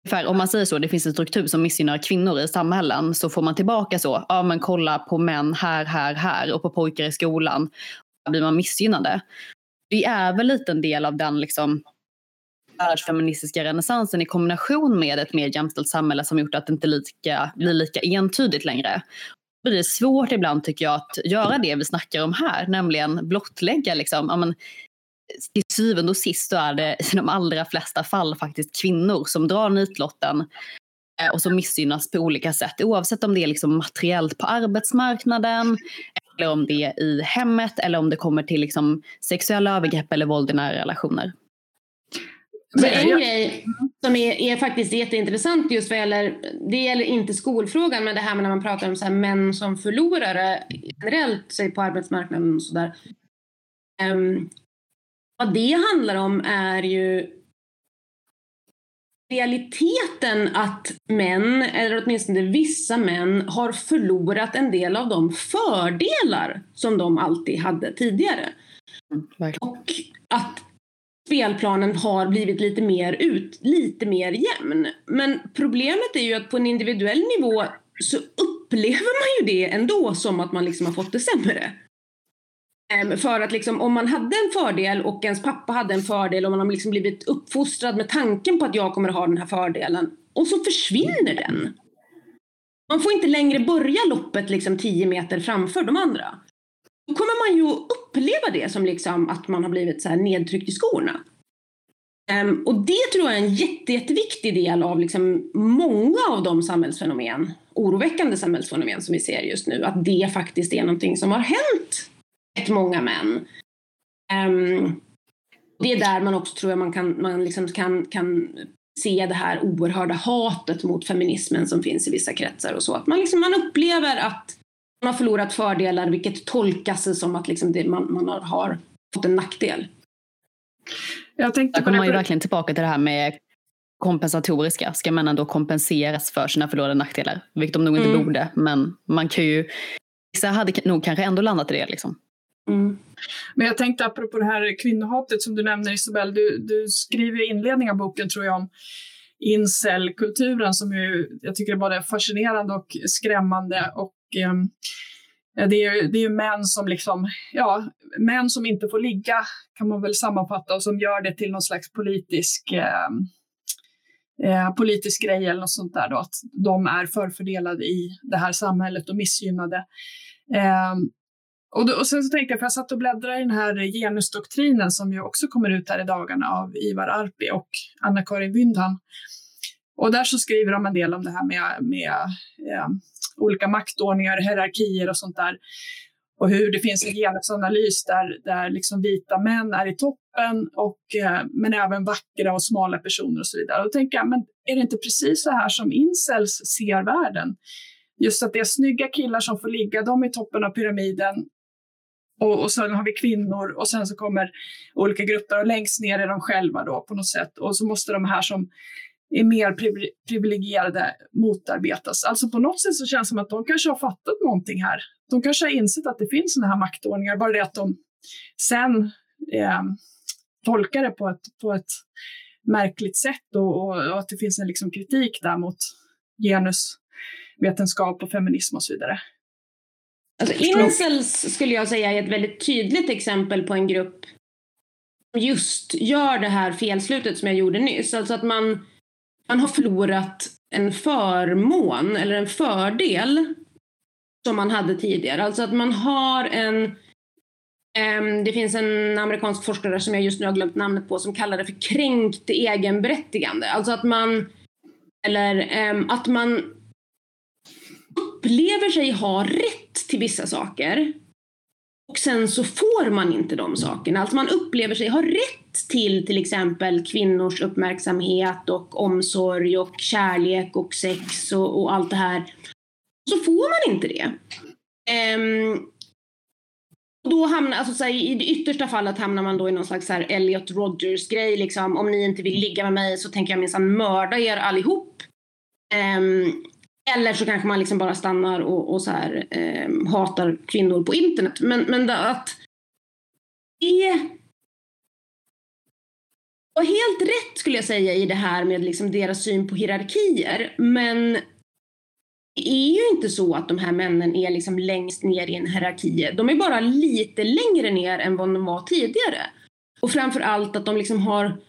för om man säger så, det finns en struktur som missgynnar kvinnor i samhällen, så får man tillbaka så, ja men kolla på män här, här, här och på pojkar i skolan. Då blir man missgynnade. Det är väl lite en del av den liksom världsfeministiska renässansen i kombination med ett mer jämställt samhälle som gjort att det inte lika, blir lika entydigt längre. Det är svårt ibland tycker jag att göra det vi snackar om här, nämligen blottlägga liksom, ja, men, till syvende och sist så är det i de allra flesta fall faktiskt kvinnor som drar nitlotten eh, och som missgynnas på olika sätt. Oavsett om det är liksom materiellt på arbetsmarknaden eller om det är i hemmet eller om det kommer till liksom sexuella övergrepp eller våld i nära relationer. Så en grej som är, är, faktiskt jätteintressant just vad gäller, det gäller inte skolfrågan, men det här med när man pratar om så här män som förlorare generellt, sig på arbetsmarknaden och sådär. Um, vad det handlar om är ju realiteten att män, eller åtminstone vissa män, har förlorat en del av de fördelar som de alltid hade tidigare. Mm, och att spelplanen har blivit lite mer, ut, lite mer jämn. Men problemet är ju att på en individuell nivå så upplever man ju det ändå som att man liksom har fått det sämre. Ehm, för att liksom, om man hade en fördel och ens pappa hade en fördel och man har liksom blivit uppfostrad med tanken på att jag kommer att ha den här fördelen och så försvinner den. Man får inte längre börja loppet liksom 10 meter framför de andra. Då kommer man ju uppleva det som liksom att man har blivit så här nedtryckt i skorna. Um, och det tror jag är en jätte, jätteviktig del av liksom många av de samhällsfenomen, oroväckande samhällsfenomen som vi ser just nu, att det faktiskt är någonting som har hänt många män. Um, det är där man också tror jag man kan, man liksom kan, kan se det här oerhörda hatet mot feminismen som finns i vissa kretsar och så. Att man, liksom, man upplever att man har förlorat fördelar vilket tolkas som att liksom det, man, man har, har fått en nackdel. Jag tänkte Där kommer man ju verkligen tillbaka till det här med kompensatoriska. Ska männen då kompenseras för sina förlorade nackdelar? Vilket de nog inte mm. borde, men man kan ju... Vissa hade nog kanske ändå landat i det. Liksom. Mm. Men jag tänkte apropå det här kvinnohatet som du nämner Isabel, du, du skriver i inledningen av boken tror jag om incelkulturen som ju, jag tycker är både fascinerande och skrämmande och ehm, eh, det är, det är män som liksom, ja, män som inte får ligga kan man väl sammanfatta och som gör det till någon slags politisk eh, eh, politisk grej eller något sånt där då, att de är förfördelade i det här samhället och missgynnade. Ehm, och, då, och sen så tänkte jag, för jag satt och bläddrade i den här genusdoktrinen som ju också kommer ut här i dagarna av Ivar Arpi och Anna-Karin Wyndhan. Och där så skriver de en del om det här med, med eh, olika maktordningar, hierarkier och sånt där. och hur det finns en genusanalys där, där liksom vita män är i toppen, och, eh, men även vackra och smala personer och så vidare. Och Då tänker jag, men är det inte precis så här som incels ser världen? Just att det är snygga killar som får ligga, de är i toppen av pyramiden och, och sen har vi kvinnor och sen så kommer olika grupper och längst ner är de själva då på något sätt och så måste de här som är mer privilegierade motarbetas. Alltså på något sätt så känns det som att de kanske har fattat någonting här. De kanske har insett att det finns sådana här maktordningar, bara det att de sen eh, tolkar det på ett, på ett märkligt sätt och, och, och att det finns en liksom kritik där mot genusvetenskap och feminism och så vidare. Alltså incels skulle jag säga är ett väldigt tydligt exempel på en grupp som just gör det här felslutet som jag gjorde nyss. Alltså att man man har förlorat en förmån eller en fördel som man hade tidigare. Alltså att man har en um, det finns en amerikansk forskare som jag just nu har glömt namnet på som kallar det för kränkt egenberättigande. Alltså att man eller um, att man upplever sig ha rätt till vissa saker och sen så får man inte de sakerna. Alltså man upplever sig ha rätt till till exempel kvinnors uppmärksamhet och omsorg och kärlek och sex och, och allt det här. Så får man inte det. Um, då hamnar, alltså så här, I det yttersta fallet hamnar man då i någon slags så här Elliot Rodgers-grej. Liksom. Om ni inte vill ligga med mig så tänker jag minsann mörda er allihop. Um, eller så kanske man liksom bara stannar och, och så här, eh, hatar kvinnor på internet. Men, men att det var helt rätt skulle jag säga i det här med liksom deras syn på hierarkier. Men det är ju inte så att de här männen är liksom längst ner i en hierarki. De är bara lite längre ner än vad de var tidigare. Och framför allt att de liksom har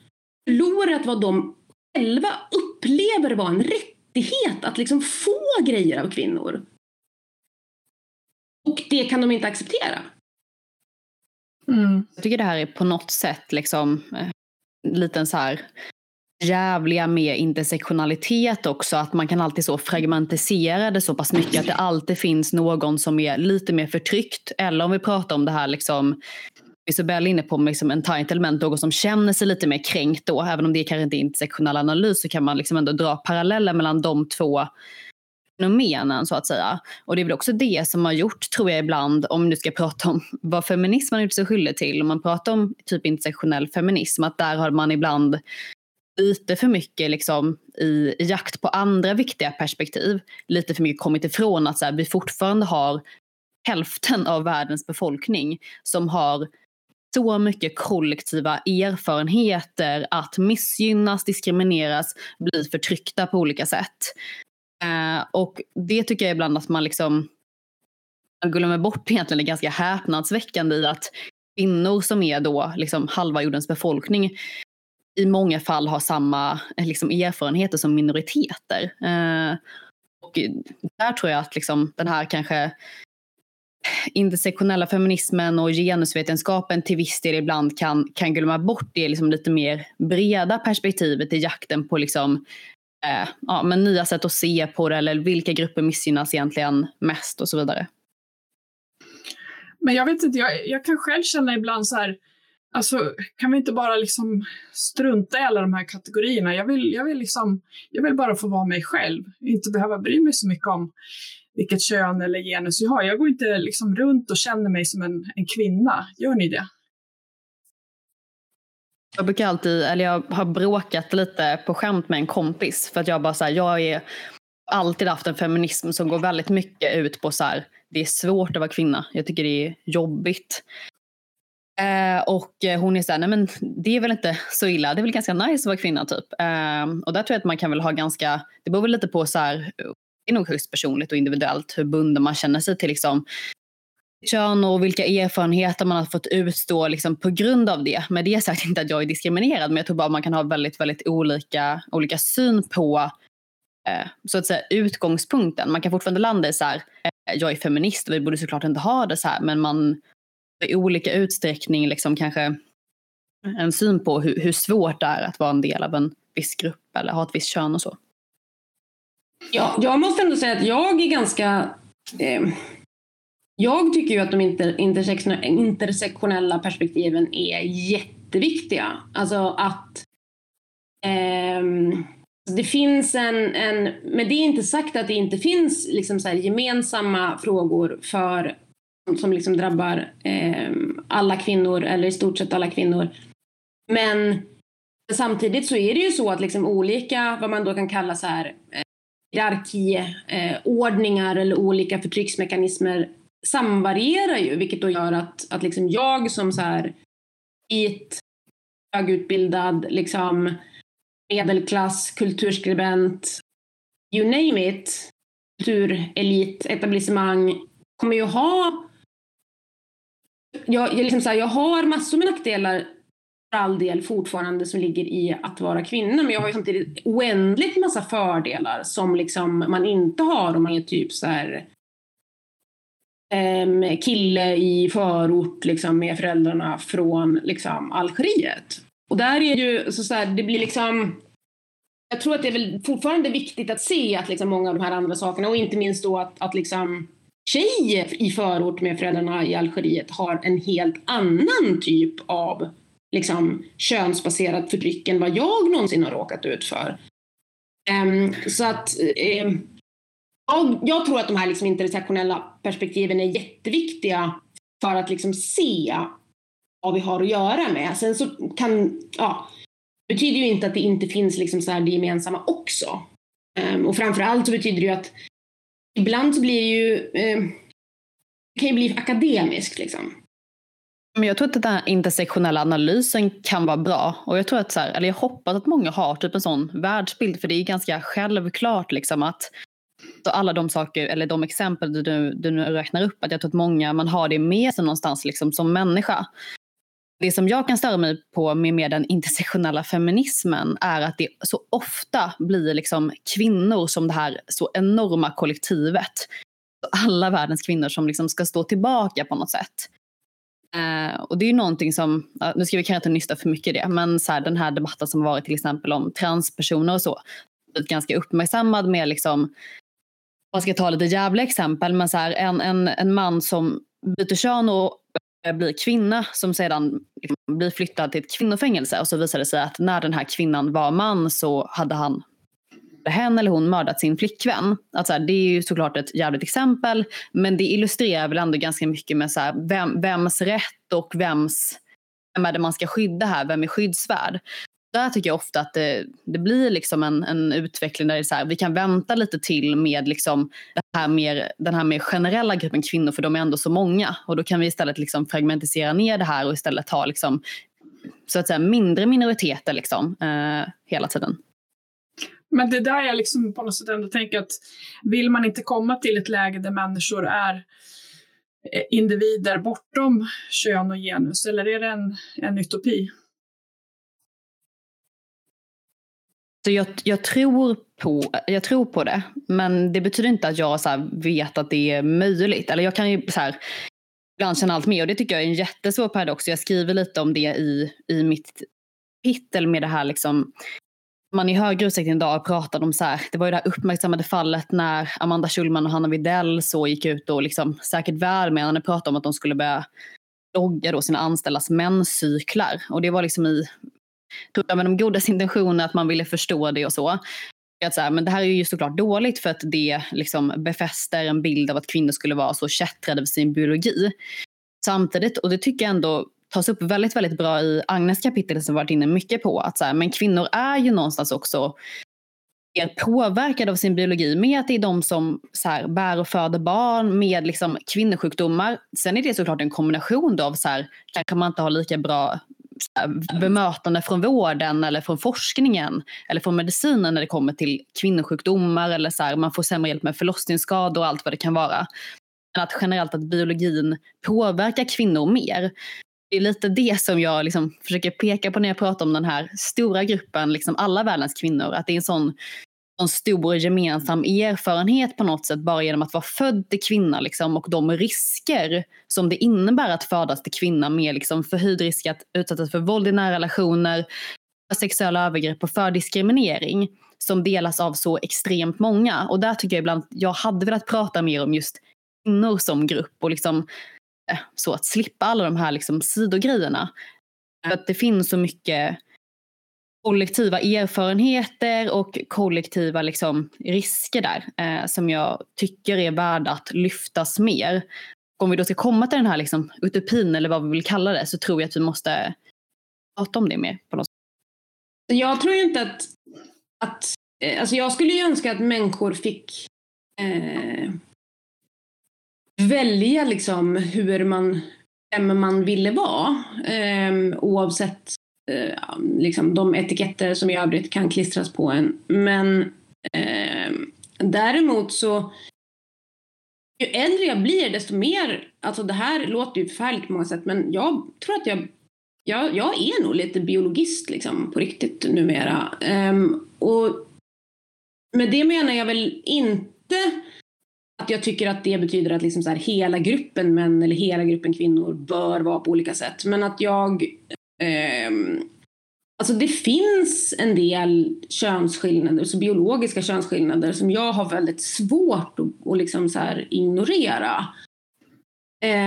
förlorat vad de själva upplever vara en rätt rättighet att liksom få grejer av kvinnor. Och det kan de inte acceptera. Mm. Jag tycker det här är på något sätt liksom eh, liten så här jävliga med intersektionalitet också. Att man kan alltid så fragmentisera det så pass mycket att det alltid finns någon som är lite mer förtryckt. Eller om vi pratar om det här liksom Isabelle är inne på liksom entitlement, någon som känner sig lite mer kränkt då. Även om det kanske inte är intersektionell analys så kan man liksom ändå dra paralleller mellan de två fenomenen så att säga. Och det är väl också det som har gjort, tror jag ibland, om du ska prata om vad feminism har gjort sig skyldig till, om man pratar om typ intersektionell feminism, att där har man ibland lite för mycket liksom, i, i jakt på andra viktiga perspektiv, lite för mycket kommit ifrån att så här, vi fortfarande har hälften av världens befolkning som har så mycket kollektiva erfarenheter att missgynnas, diskrimineras, bli förtryckta på olika sätt. Eh, och det tycker jag ibland att man liksom glömmer bort egentligen är ganska häpnadsväckande i att kvinnor som är då liksom halva jordens befolkning i många fall har samma eh, liksom, erfarenheter som minoriteter. Eh, och där tror jag att liksom, den här kanske intersektionella feminismen och genusvetenskapen till viss del ibland kan, kan glömma bort det liksom lite mer breda perspektivet i jakten på liksom eh, ja, men nya sätt att se på det eller vilka grupper missgynnas egentligen mest och så vidare. Men jag vet inte, jag, jag kan själv känna ibland så här, alltså kan vi inte bara liksom strunta i alla de här kategorierna? Jag vill, jag vill, liksom, jag vill bara få vara mig själv, inte behöva bry mig så mycket om vilket kön eller genus jag har. Jag går inte liksom runt och känner mig som en, en kvinna. Gör ni det? Jag brukar alltid, eller jag har bråkat lite på skämt med en kompis för att jag bara så här, jag är alltid haft en feminism som går väldigt mycket ut på så här, det är svårt att vara kvinna. Jag tycker det är jobbigt. Eh, och hon är så här, nej men det är väl inte så illa, det är väl ganska nice att vara kvinna typ. Eh, och där tror jag att man kan väl ha ganska, det beror väl lite på så här, är nog högst personligt och individuellt hur bunden man känner sig till liksom kön och vilka erfarenheter man har fått utstå liksom, på grund av det. Med det sagt inte att jag är diskriminerad, men jag tror bara man kan ha väldigt, väldigt olika, olika syn på eh, så att säga, utgångspunkten. Man kan fortfarande landa i så här, eh, jag är feminist och vi borde såklart inte ha det så här, men man i olika utsträckning liksom kanske en syn på hur, hur svårt det är att vara en del av en viss grupp eller ha ett visst kön och så. Ja, jag måste ändå säga att jag är ganska eh jag tycker ju att de inter, intersektionella perspektiven är jätteviktiga. Alltså att eh, det finns en, en, men det är inte sagt att det inte finns liksom så gemensamma frågor för, som liksom drabbar eh, alla kvinnor, eller i stort sett alla kvinnor. Men samtidigt så är det ju så att liksom olika, vad man då kan kalla så här, eh, hierarkiordningar eller olika förtrycksmekanismer samvarierar ju, vilket då gör att, att liksom jag som så här vit, högutbildad, liksom medelklass, kulturskribent, you name it, kulturelit, etablissemang, kommer ju ha... Jag, jag, liksom så här, jag har massor med nackdelar all del fortfarande som ligger i att vara kvinna, men jag har ju samtidigt oändligt massa fördelar som liksom man inte har om man är typ så här um, kille i förort liksom, med föräldrarna från liksom, Algeriet. Och där är ju så, så här, det blir liksom jag tror att det är väl fortfarande viktigt att se att liksom många av de här andra sakerna och inte minst då att, att liksom tjejer i förort med föräldrarna i Algeriet har en helt annan typ av liksom, könsbaserat förtryck än vad jag någonsin har råkat ut för. Um, så att um, jag, jag, tror att de här liksom intersektionella perspektiven är jätteviktiga för att liksom se vad vi har att göra med. Sen så kan, ja, det betyder ju inte att det inte finns liksom så här det gemensamma också. Um, och framförallt så betyder det ju att ibland så blir det ju, um, det kan ju bli akademiskt liksom. Men jag tror att den här intersektionella analysen kan vara bra. Och jag tror att så här, eller jag hoppas att många har typ en sån världsbild. För det är ganska självklart liksom att så alla de saker, eller de exempel du, du nu räknar upp, att jag tror att många, man har det med sig någonstans liksom som människa. Det som jag kan störa mig på med, med den intersektionella feminismen är att det så ofta blir liksom kvinnor som det här så enorma kollektivet. Alla världens kvinnor som liksom ska stå tillbaka på något sätt. Uh, och det är ju någonting som, nu ska vi kanske inte nysta för mycket i det, men så här, den här debatten som varit till exempel om transpersoner och så, blivit ganska uppmärksammad med liksom, man ska ta lite jävla exempel, men så här, en, en, en man som byter kön och blir kvinna som sedan liksom blir flyttad till ett kvinnofängelse och så visar det sig att när den här kvinnan var man så hade han hen eller hon mördat sin flickvän. Att så här, det är ju såklart ett jävligt exempel men det illustrerar väl ändå ganska mycket med så här, vem, vems rätt och vems, vem är det man ska skydda här, vem är skyddsvärd? Där tycker jag ofta att det, det blir liksom en, en utveckling där det är så här, vi kan vänta lite till med liksom det här mer, den här mer generella gruppen kvinnor för de är ändå så många och då kan vi istället liksom fragmentisera ner det här och istället ha liksom, så att säga, mindre minoriteter liksom, eh, hela tiden. Men det där jag liksom på något sätt ändå tänker att vill man inte komma till ett läge där människor är eh, individer bortom kön och genus eller är det en, en utopi? Så jag, jag, tror på, jag tror på det, men det betyder inte att jag så vet att det är möjligt. Eller jag kan ju så här, ibland känna allt mer och det tycker jag är en jättesvår paradox. Jag skriver lite om det i, i mitt kapitel med det här liksom man i högre utsträckning idag pratar om så här, det var ju det här uppmärksammade fallet när Amanda Schulman och Hanna Widell så gick ut och liksom säkert välmenande pratade om att de skulle börja logga då sina anställdas menscyklar. Och det var liksom i tror jag med de godas intentioner att man ville förstå det och så. Att så här, men det här är ju såklart dåligt för att det liksom befäster en bild av att kvinnor skulle vara så kättrade för sin biologi. Samtidigt, och det tycker jag ändå tas upp väldigt, väldigt bra i Agnes kapitel som varit inne mycket på, att så här, men kvinnor är ju någonstans också mer påverkade av sin biologi med att det är de som så här, bär och föder barn med liksom, kvinnosjukdomar. Sen är det såklart en kombination av så här, kanske man inte har lika bra bemötande från vården eller från forskningen eller från medicinen när det kommer till kvinnosjukdomar eller så här, man får sämre hjälp med förlossningsskador och allt vad det kan vara. Men att generellt att biologin påverkar kvinnor mer. Det är lite det som jag liksom försöker peka på när jag pratar om den här stora gruppen, liksom alla världens kvinnor. Att det är en sån en stor gemensam erfarenhet på något sätt bara genom att vara född till kvinna liksom, och de risker som det innebär att födas till kvinna med liksom, förhöjd risk att utsättas för våld i nära relationer, för sexuella övergrepp och för diskriminering som delas av så extremt många. Och där tycker jag ibland, jag hade velat prata mer om just kvinnor som grupp och liksom, så att slippa alla de här liksom sidogrejerna. För att det finns så mycket kollektiva erfarenheter och kollektiva liksom, risker där eh, som jag tycker är värda att lyftas mer. Om vi då ska komma till den här liksom, utopin eller vad vi vill kalla det så tror jag att vi måste prata om det mer. På något sätt. Jag tror ju inte att, att eh, alltså jag skulle ju önska att människor fick eh, välja liksom hur man, vem man ville vara. Eh, oavsett eh, liksom de etiketter som i övrigt kan klistras på en. Men eh, däremot så ju äldre jag blir desto mer, alltså det här låter ju förfärligt på många sätt men jag tror att jag, jag, jag är nog lite biologist liksom på riktigt numera. Um, och med det menar jag väl inte att jag tycker att det betyder att liksom så här, hela gruppen män eller hela gruppen kvinnor bör vara på olika sätt. Men att jag Eh, Alltså det finns en del könsskillnader, så biologiska könsskillnader som jag har väldigt svårt att, att liksom så ignorera.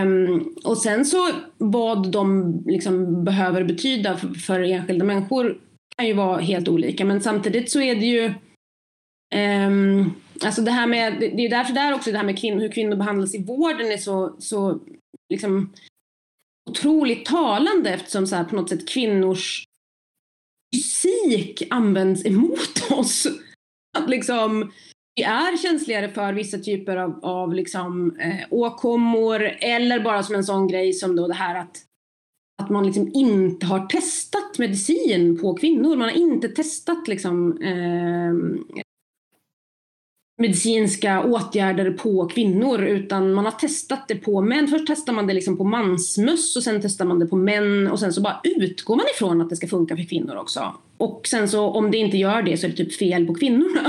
Um, och sen så vad de liksom behöver betyda för, för, enskilda människor kan ju vara helt olika men samtidigt så är det ju um, Alltså det här med, det är därför där också det här med kvinnor, hur kvinnor behandlas i vården är så, så liksom otroligt talande eftersom så här, på något sätt kvinnors fysik används emot oss. Att liksom, vi är känsligare för vissa typer av, av liksom, eh, åkommor eller bara som en sån grej som då det här att, att man liksom inte har testat medicin på kvinnor. Man har inte testat liksom, eh, medicinska åtgärder på kvinnor utan man har testat det på män. Först testar man det liksom på mansmöss och sen testar man det på män och sen så bara utgår man ifrån att det ska funka för kvinnor också. Och sen så om det inte gör det så är det typ fel på kvinnorna.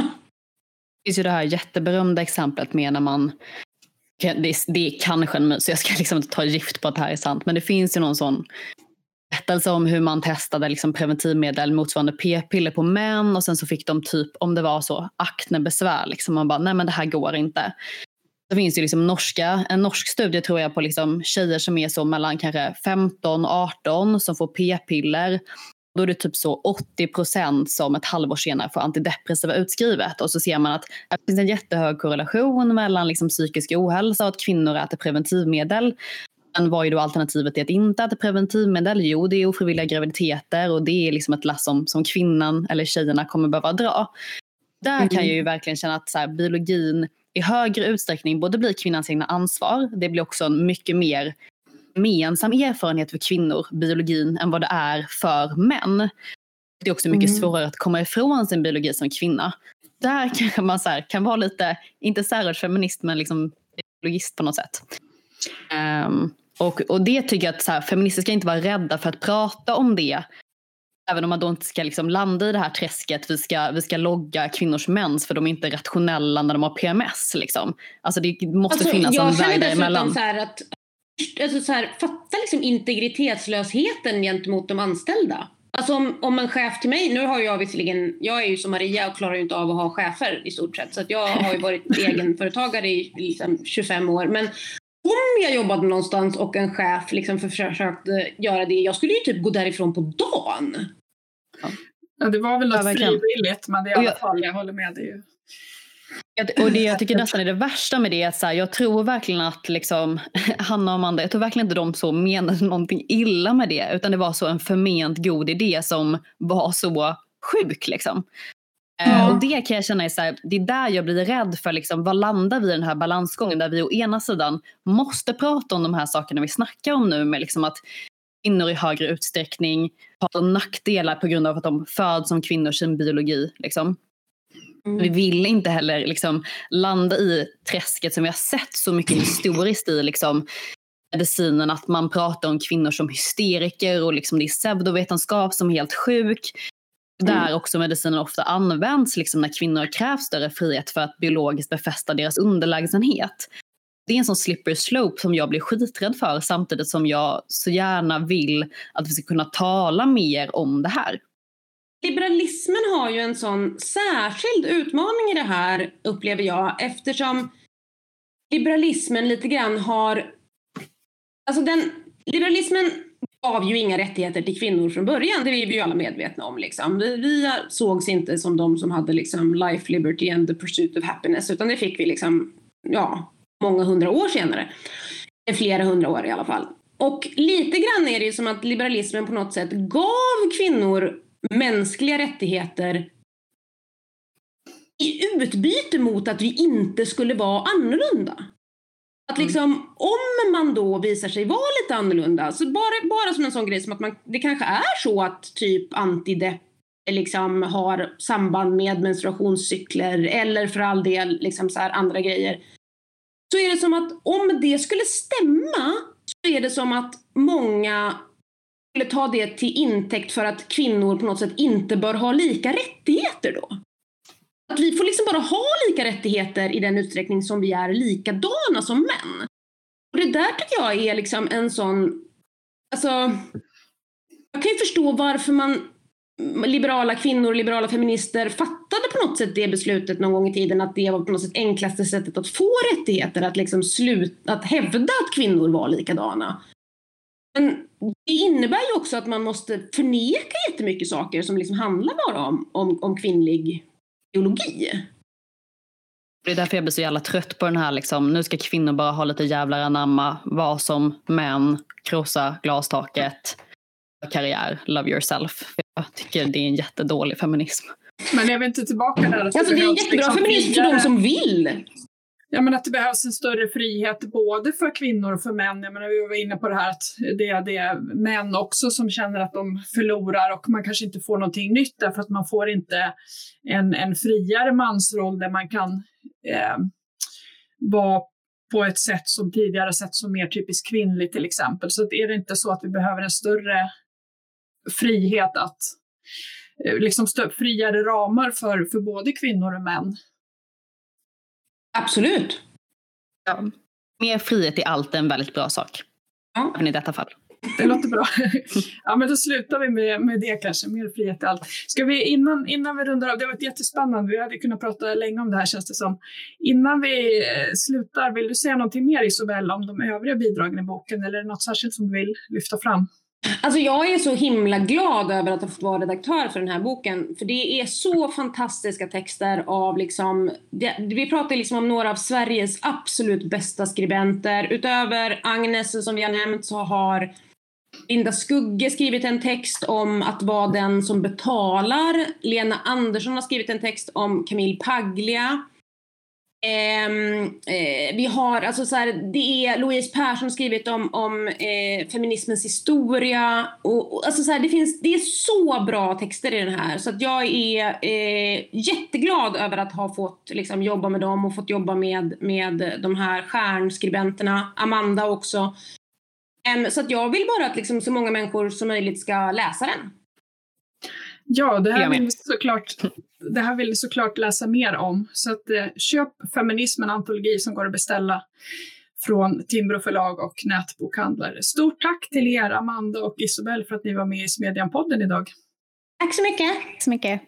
Det finns ju det här jätteberömda exemplet med när man det är, det är kanske en myt så jag ska liksom inte ta gift på att det här är sant men det finns ju någon sån berättelse om hur man testade liksom preventivmedel motsvarande p-piller på män och sen så fick de typ, om det var så, aknebesvär. Liksom. Man bara, nej men det här går inte. Det finns ju liksom norska, en norsk studie tror jag på liksom tjejer som är så mellan kanske 15 och 18 som får p-piller. Då är det typ så 80 procent som ett halvår senare får antidepressiva utskrivet. Och så ser man att det finns en jättehög korrelation mellan liksom psykisk ohälsa och att kvinnor äter preventivmedel. Men vad är då alternativet till att inte äta preventivmedel? Jo, det är ofrivilliga graviditeter och det är liksom ett lass som, som kvinnan eller tjejerna kommer behöva dra. Där mm. kan jag ju verkligen känna att så här, biologin i högre utsträckning både blir kvinnans egna ansvar, det blir också en mycket mer gemensam erfarenhet för kvinnor, biologin, än vad det är för män. Det är också mycket mm. svårare att komma ifrån sin biologi som kvinna. Där kanske man så här, kan vara lite, inte särskilt feminist, men liksom biologist på något sätt. Um, och, och det tycker jag att så här, feminister ska inte vara rädda för att prata om det. Även om man då inte ska liksom landa i det här träsket, vi ska, vi ska logga kvinnors mens för de är inte rationella när de har PMS. Liksom. Alltså det måste alltså, finnas en väg däremellan. Så här att, alltså så här, fatta liksom integritetslösheten gentemot de anställda. Alltså om, om en chef till mig, nu har jag visserligen, jag är ju som Maria och klarar ju inte av att ha chefer i stort sett så att jag har ju varit egenföretagare i liksom 25 år men om jag jobbade någonstans och en chef liksom försökte göra det, jag skulle ju typ gå därifrån på dagen. Ja, det var väl något frivilligt, men det är i alla fall, jag håller med dig. Och det jag tycker nästan är det värsta med det är att så här, jag tror verkligen att liksom, Hanna och Amanda, jag tror verkligen inte de så menade någonting illa med det utan det var så en förment god idé som var så sjuk liksom. Ja. Och det kan jag känna är så här, det är där jag blir rädd för liksom, vad landar vi i den här balansgången där vi å ena sidan måste prata om de här sakerna vi snackar om nu med liksom att kvinnor i högre utsträckning har nackdelar på grund av att de föds som kvinnor sin biologi. Liksom. Mm. Vi vill inte heller liksom, landa i träsket som vi har sett så mycket historiskt i liksom, medicinen att man pratar om kvinnor som hysteriker och liksom det är pseudovetenskap som är helt sjuk. Där mm. också medicinen ofta används liksom när kvinnor krävs större frihet för att biologiskt befästa deras underlägsenhet. Det är en sån slippery slope som jag blir skiträdd för samtidigt som jag så gärna vill att vi ska kunna tala mer om det här. Liberalismen har ju en sån särskild utmaning i det här upplever jag eftersom liberalismen lite grann har... Alltså den, liberalismen gav ju inga rättigheter till kvinnor från början, det är vi ju alla medvetna om. Liksom. Vi, vi sågs inte som de som hade liksom life, liberty and the pursuit of happiness, utan det fick vi liksom, ja, många hundra år senare. Eh, flera hundra år i alla fall. Och lite grann är det ju som att liberalismen på något sätt gav kvinnor mänskliga rättigheter i utbyte mot att vi inte skulle vara annorlunda. Att liksom, om man då visar sig vara lite annorlunda, så bara, bara som en sån grej som att man, det kanske är så att typ antidepp eh, liksom har samband med menstruationscykler eller för all del liksom så andra grejer. Så är det som att om det skulle stämma så är det som att många skulle ta det till intäkt för att kvinnor på något sätt inte bör ha lika rättigheter då. Att vi får liksom bara ha lika rättigheter i den utsträckning som vi är likadana som män. Och det där tycker jag är liksom en sån, alltså, jag kan ju förstå varför man liberala kvinnor och liberala feminister fattade på något sätt det beslutet någon gång i tiden att det var på något sätt enklaste sättet att få rättigheter, att liksom sluta, att hävda att kvinnor var likadana. Men det innebär ju också att man måste förneka jättemycket saker som liksom handlar bara om, om, om kvinnlig biologi. Det är därför jag blir så jävla trött på den här liksom, nu ska kvinnor bara ha lite jävlar anamma, vara som män, krossa glastaket, karriär, love yourself. Jag tycker det är en jättedålig feminism. Men är vi inte tillbaka där? Alltså det är en jättebra liksom feminism för de som vill. Ja, men att det behövs en större frihet både för kvinnor och för män. Jag menar, vi var inne på det här att det är, det är män också som känner att de förlorar och man kanske inte får någonting nytt därför att man får inte en, en friare mansroll där man kan eh, vara på ett sätt som tidigare sett som mer typiskt kvinnligt till exempel. Så är det inte så att vi behöver en större frihet att eh, liksom friare ramar för, för både kvinnor och män Absolut. Ja. Mer frihet i allt är en väldigt bra sak. Ja. Även i detta fall. Det låter bra. Ja, men då slutar vi med, med det kanske. Mer frihet i allt. Ska vi innan, innan vi rundar av, det har varit jättespännande. Vi hade kunnat prata länge om det här känns det som. Innan vi eh, slutar, vill du säga någonting mer Isobel om de övriga bidragen i boken eller är det något särskilt som du vill lyfta fram? Alltså jag är så himla glad över att ha fått vara redaktör för den här boken. För det är så fantastiska texter av liksom, det, vi pratar liksom om några av Sveriges absolut bästa skribenter. Utöver Agnes som vi har nämnt så har Linda Skugge skrivit en text om att vara den som betalar. Lena Andersson har skrivit en text om Camille Paglia. Eh, eh, vi har, alltså så här, det är Louise Persson skrivit om, om eh, feminismens historia. Och, och, alltså så här, det, finns, det är så bra texter i den här så att jag är eh, jätteglad över att ha fått liksom, jobba med dem och fått jobba med, med de här stjärnskribenterna, Amanda också. Ehm, så att jag vill bara att liksom, så många människor som möjligt ska läsa den. Ja, det här, vill såklart, det här vill vi såklart läsa mer om. Så att, eh, köp Feminism, en antologi som går att beställa från Timbro förlag och nätbokhandlare. Stort tack till er, Amanda och Isobel, för att ni var med i Smedjan-podden idag. Tack så mycket. Tack så mycket.